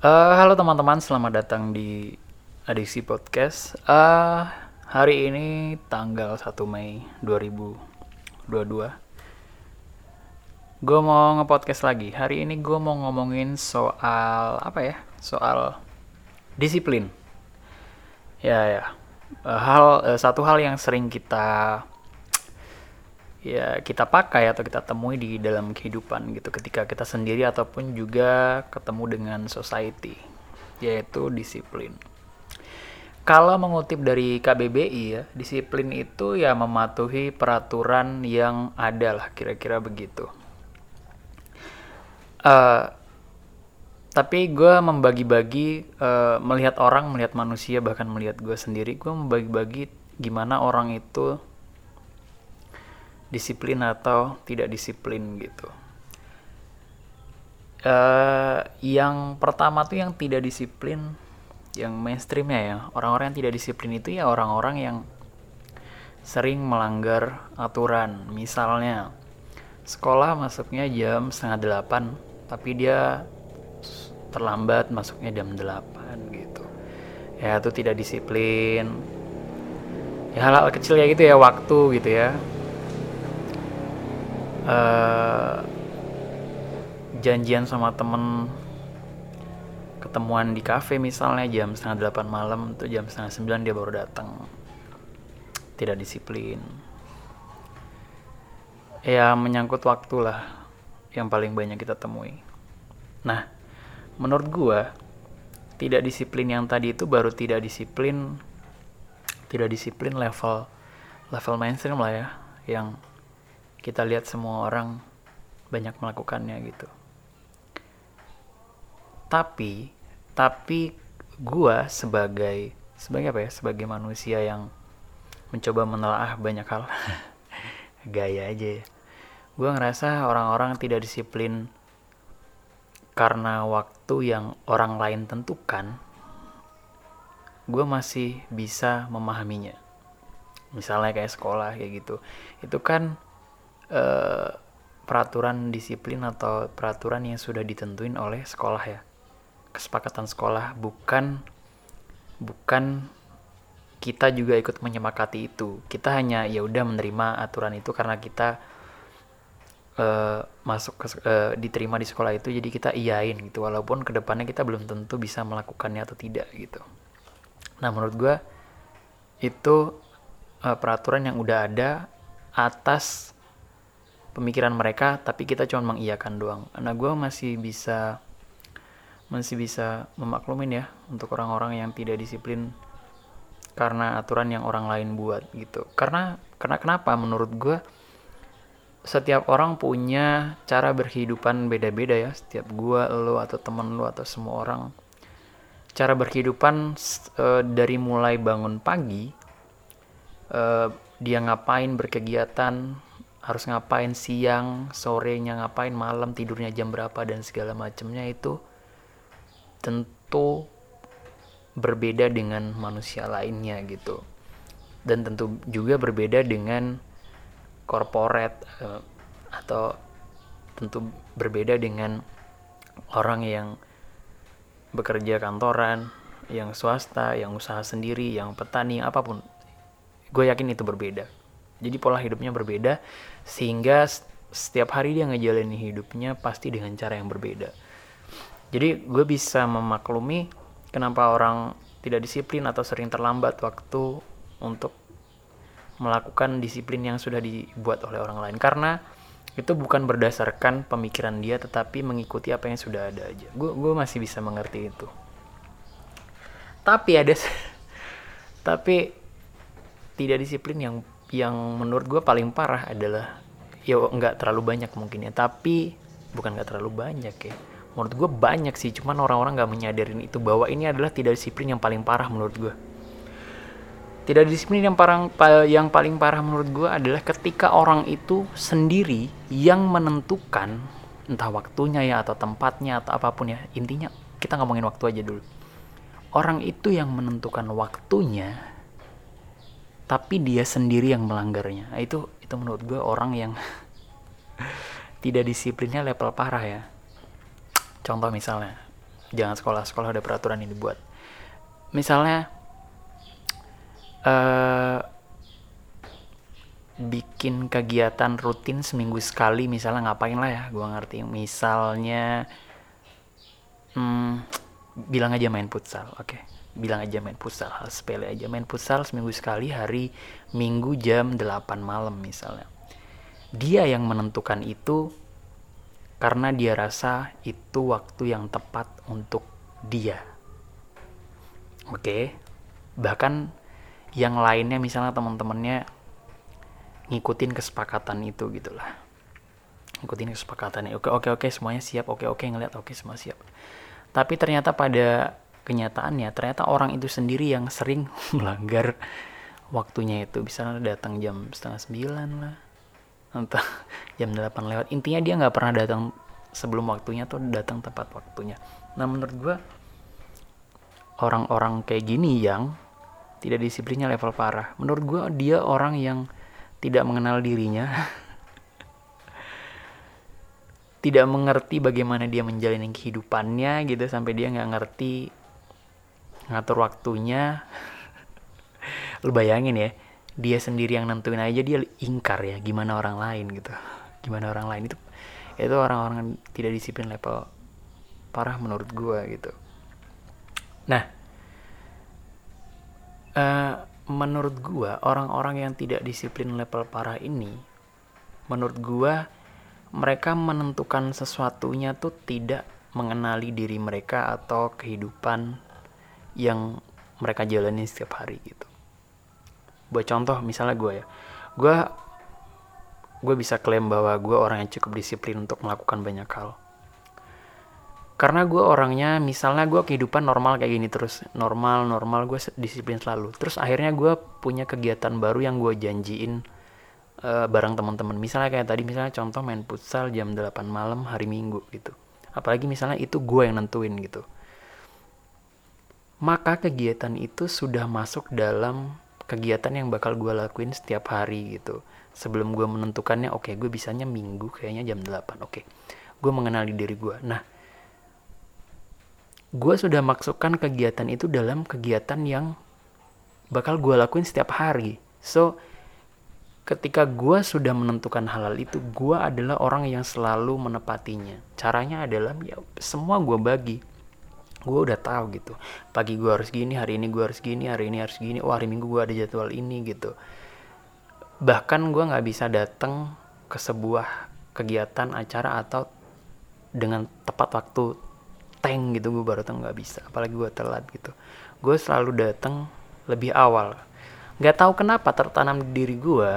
Uh, halo teman-teman, selamat datang di Adiksi Podcast. Uh, hari ini tanggal 1 Mei 2022. Gue mau nge-podcast lagi. Hari ini gue mau ngomongin soal apa ya? Soal disiplin. Ya ya. Uh, hal uh, satu hal yang sering kita ya kita pakai atau kita temui di dalam kehidupan gitu ketika kita sendiri ataupun juga ketemu dengan society yaitu disiplin. Kalau mengutip dari KBBI ya, disiplin itu ya mematuhi peraturan yang ada lah kira-kira begitu. Uh, tapi gue membagi-bagi uh, melihat orang, melihat manusia, bahkan melihat gue sendiri, gue membagi-bagi gimana orang itu disiplin atau tidak disiplin gitu. Uh, yang pertama tuh yang tidak disiplin, yang mainstreamnya ya orang-orang yang tidak disiplin itu ya orang-orang yang sering melanggar aturan. Misalnya sekolah masuknya jam setengah delapan, tapi dia terlambat masuknya jam delapan gitu. Ya itu tidak disiplin. Ya hal-hal kecil ya gitu ya waktu gitu ya uh, janjian sama temen ketemuan di cafe misalnya jam setengah delapan malam tuh jam setengah sembilan dia baru datang tidak disiplin. Ya menyangkut waktu lah yang paling banyak kita temui. Nah menurut gua tidak disiplin yang tadi itu baru tidak disiplin tidak disiplin level level mainstream lah ya yang kita lihat semua orang banyak melakukannya gitu. Tapi tapi gua sebagai sebagai apa ya? Sebagai manusia yang mencoba menelaah banyak hal gaya aja ya. Gua ngerasa orang-orang tidak disiplin karena waktu yang orang lain tentukan gue masih bisa memahaminya. Misalnya kayak sekolah kayak gitu. Itu kan uh, peraturan disiplin atau peraturan yang sudah ditentuin oleh sekolah ya. Kesepakatan sekolah bukan bukan kita juga ikut menyemakati itu. Kita hanya ya udah menerima aturan itu karena kita uh, masuk ke uh, diterima di sekolah itu jadi kita iyain gitu. Walaupun ke depannya kita belum tentu bisa melakukannya atau tidak gitu. Nah menurut gue itu uh, peraturan yang udah ada atas pemikiran mereka tapi kita cuma mengiyakan doang. Nah gue masih bisa masih bisa memaklumin ya untuk orang-orang yang tidak disiplin karena aturan yang orang lain buat gitu. Karena karena kenapa? Menurut gue setiap orang punya cara berkehidupan beda-beda ya. Setiap gue lo atau temen lo atau semua orang. Cara berkehidupan e, dari mulai bangun pagi e, dia ngapain berkegiatan harus ngapain siang, sorenya ngapain, malam tidurnya jam berapa dan segala macamnya itu tentu berbeda dengan manusia lainnya gitu. Dan tentu juga berbeda dengan corporate uh, atau tentu berbeda dengan orang yang bekerja kantoran, yang swasta, yang usaha sendiri, yang petani, apa pun. Gue yakin itu berbeda jadi pola hidupnya berbeda sehingga setiap hari dia ngejalanin hidupnya pasti dengan cara yang berbeda. Jadi gue bisa memaklumi kenapa orang tidak disiplin atau sering terlambat waktu untuk melakukan disiplin yang sudah dibuat oleh orang lain karena itu bukan berdasarkan pemikiran dia tetapi mengikuti apa yang sudah ada aja. Gue gue masih bisa mengerti itu. Tapi ada tapi tidak disiplin yang yang menurut gue paling parah adalah ya nggak terlalu banyak mungkin ya tapi bukan nggak terlalu banyak ya. Menurut gue banyak sih cuman orang-orang nggak menyadarin itu bahwa ini adalah tidak disiplin yang paling parah menurut gue tidak disiplin yang parang yang paling parah menurut gue adalah ketika orang itu sendiri yang menentukan entah waktunya ya atau tempatnya atau apa pun ya. Intinya kita ngomongin waktu aja dulu. Orang itu yang menentukan waktunya tapi dia sendiri yang melanggarnya. Nah, itu itu menurut gue orang yang tidak disiplinnya level parah ya. Contoh misalnya jangan sekolah sekolah ada peraturan ini buat. Misalnya uh, bikin kegiatan rutin seminggu sekali misalnya ngapain lah ya gue ngerti. Misalnya hmm, bilang aja main futsal oke. okay. Bilang aja main futsal hal sepele aja main futsal seminggu sekali hari minggu jam 8 malam misalnya dia yang menentukan itu karena dia rasa itu waktu yang tepat untuk dia. Oke, okay? bahkan yang lainnya misalnya teman-temannya ngikutin kesepakatan itu gitulah. Ngikutin kesepakatannya. Oke, oke, oke, semuanya siap. Oke, oke, ngeliat. Oke, semua siap. Tapi ternyata pada kenyataannya, ternyata orang itu sendiri yang sering melanggar waktunya itu. Misalnya datang jam setengah sembilan lah entah jam 8 lewat. Intinya dia nggak pernah datang sebelum waktunya tuh datang tepat waktunya. Nah menurut gue orang-orang kayak gini yang tidak disiplinnya level parah. Menurut gue dia orang yang tidak mengenal dirinya tidak mengerti bagaimana dia menjalani kehidupannya gitu sampai dia nggak ngerti ngatur waktunya. Lu bayangin ya dia sendiri yang nentuin aja dia ingkar ya gimana orang lain gitu. Gimana orang lain itu itu orang-orang tidak disiplin level parah menurut gue gitu. Nah uh, menurut gue orang-orang yang tidak disiplin level parah ini menurut gue mereka menentukan sesuatunya tuh tidak mengenali diri mereka atau kehidupan yang mereka jalani setiap hari gitu. Buat contoh misalnya gue ya. Gue gue bisa klaim bahwa gue orang yang cukup disiplin untuk melakukan banyak hal. Karena gue orangnya misalnya gue kehidupan normal kayak gini terus normal normal gue disiplin selalu. Terus akhirnya gue punya kegiatan baru yang gue janjiin uh, bareng teman-teman. Misalnya kayak tadi misalnya contoh main futsal jam 8 malam hari minggu gitu. Apalagi misalnya itu gue yang nentuin gitu maka kegiatan itu sudah masuk dalam kegiatan yang bakal gue lakuin setiap hari gitu. Sebelum gue menentukannya oke okay, gue bisanya minggu kayaknya jam 8 oke. Okay. gue mengenali diri gue nah gue sudah masukkan kegiatan itu dalam kegiatan yang bakal gue lakuin setiap hari. So ketika gue sudah menentukan halal itu gue adalah orang yang selalu menepatinya. Caranya adalah ya semua gue bagi gue udah tahu gitu. Pagi gue harus gini hari ini gue harus gini hari ini harus gini oh hari minggu gue ada jadwal ini gitu. Bahkan gue nggak bisa datang ke sebuah kegiatan acara atau dengan tepat waktu tank gitu gue baru datang nggak bisa apalagi gue telat gitu. Gue selalu datang lebih awal. Nggak tahu kenapa tertanam di diri gue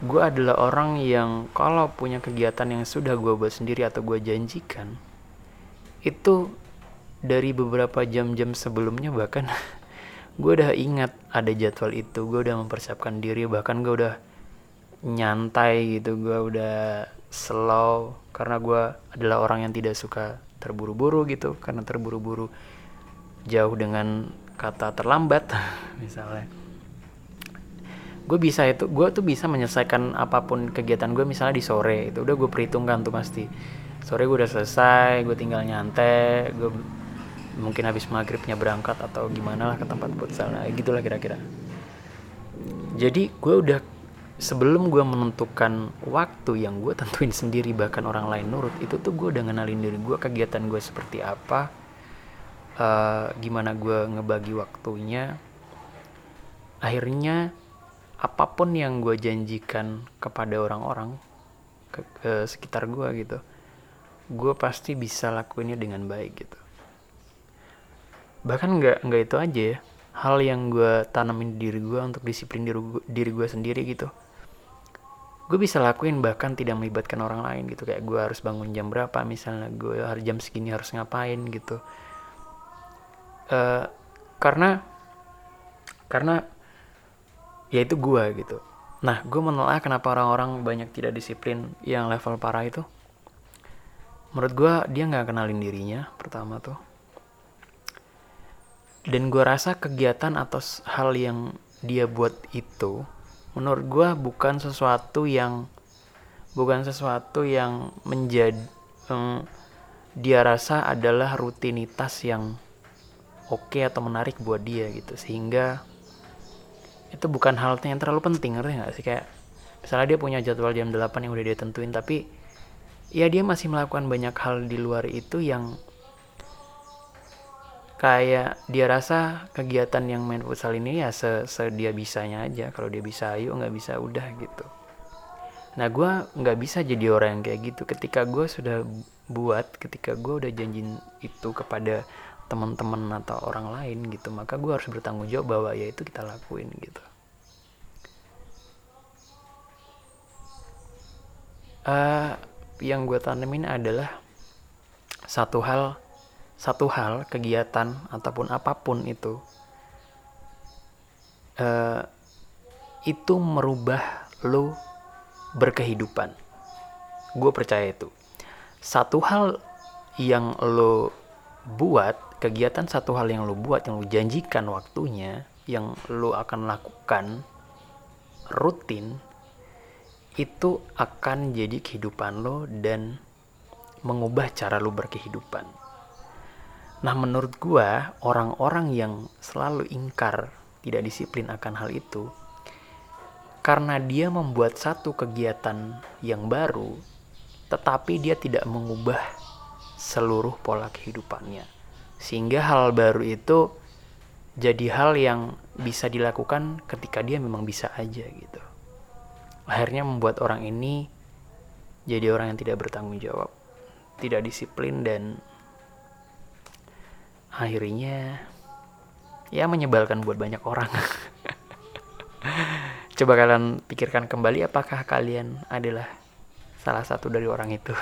gue adalah orang yang kalau punya kegiatan yang sudah gue buat sendiri atau gue janjikan itu dari beberapa jam-jam sebelumnya bahkan gue udah ingat ada jadwal itu. Gue udah mempersiapkan diri bahkan gue udah nyantai gitu. Gue udah slow karena gue adalah orang yang tidak suka terburu-buru gitu. Karena terburu-buru jauh dengan kata terlambat misalnya. Gue bisa itu gue tuh bisa menyelesaikan apa pun kegiatan gue misalnya di sore itu. Udah gue perhitungkan tuh pasti sore gue udah selesai gue tinggal nyantai gue mungkin habis maghribnya berangkat atau gimana lah ke tempat futsal. Nah gitulah kira-kira. Jadi gue udah sebelum gue menentukan waktu yang gue tentuin sendiri bahkan orang lain nurut itu tuh gue udah ngenalin diri gue kegiatan gue seperti apa uh, gimana gue ngebagi waktunya. Akhirnya apa pun yang gue janjikan kepada orang-orang ke, ke sekitar gue gitu gue pasti bisa lakuinnya dengan baik gitu. Bahkan nggak nggak itu aja ya hal yang gue tanamin diri gue untuk disiplin diri gue, diri gue sendiri gitu. Gue bisa lakuin bahkan tidak melibatkan orang lain gitu. Kayak gue harus bangun jam berapa misalnya gue harus jam segini harus ngapain gitu. Uh, karena karena ya itu gue gitu. Nah gue menolak kenapa orang-orang banyak tidak disiplin yang level parah itu menurut gue dia nggak kenalin dirinya pertama tuh. Dan gue rasa kegiatan atau hal yang dia buat itu menurut gue bukan sesuatu yang bukan sesuatu yang menjadi um, dia rasa adalah rutinitas yang oke okay atau menarik buat dia gitu. Sehingga itu bukan hal yang terlalu penting ngerti nggak sih? Kayak misalnya dia punya jadwal jam 8 yang udah dia tentuin tapi ya dia masih melakukan banyak hal di luar itu yang kayak dia rasa kegiatan yang main futsal ini ya se, se dia bisanya aja. Kalau dia bisa ayo nggak bisa udah gitu. Nah gue nggak bisa jadi orang yang kayak gitu. Ketika gue sudah buat ketika gue udah janjin itu kepada teman-teman atau orang lain gitu maka gue harus bertanggung jawab bahwa ya itu kita lakuin gitu. Uh, yang gue tanemin adalah satu hal satu hal kegiatan ataupun apa pun itu uh, itu merubah lo berkehidupan. Gue percaya itu. Satu hal yang lo buat kegiatan satu hal yang lo buat yang lo janjikan waktunya yang lo akan lakukan rutin itu akan jadi kehidupan lo dan mengubah cara lo berkehidupan. Nah, menurut gua, orang-orang yang selalu ingkar tidak disiplin akan hal itu karena dia membuat satu kegiatan yang baru tetapi dia tidak mengubah seluruh pola kehidupannya sehingga hal baru itu jadi hal yang bisa dilakukan ketika dia memang bisa aja gitu akhirnya membuat orang ini jadi orang yang tidak bertanggung jawab tidak disiplin dan akhirnya ya menyebalkan buat banyak orang. Coba kalian pikirkan kembali apakah kalian adalah salah satu dari orang itu?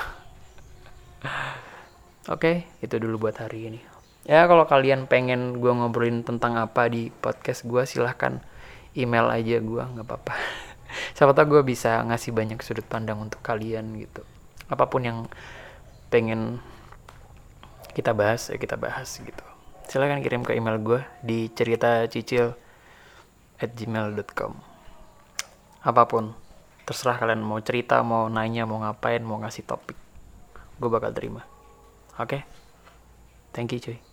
Oke, okay, itu dulu buat hari ini. Ya kalau kalian pengen gue ngobrolin tentang apa di podcast gue silahkan email aja gue nggak apa-apa siapa tau gue bisa ngasih banyak sudut pandang untuk kalian gitu. Apa pun yang pengen kita bahas ya kita bahas gitu. Silahkan kirim ke email gue di cerita cicil at gmail.com apa pun terserah kalian mau cerita mau nanya mau ngapain mau ngasih topik gue bakal terima. Oke? Okay? thank you cuy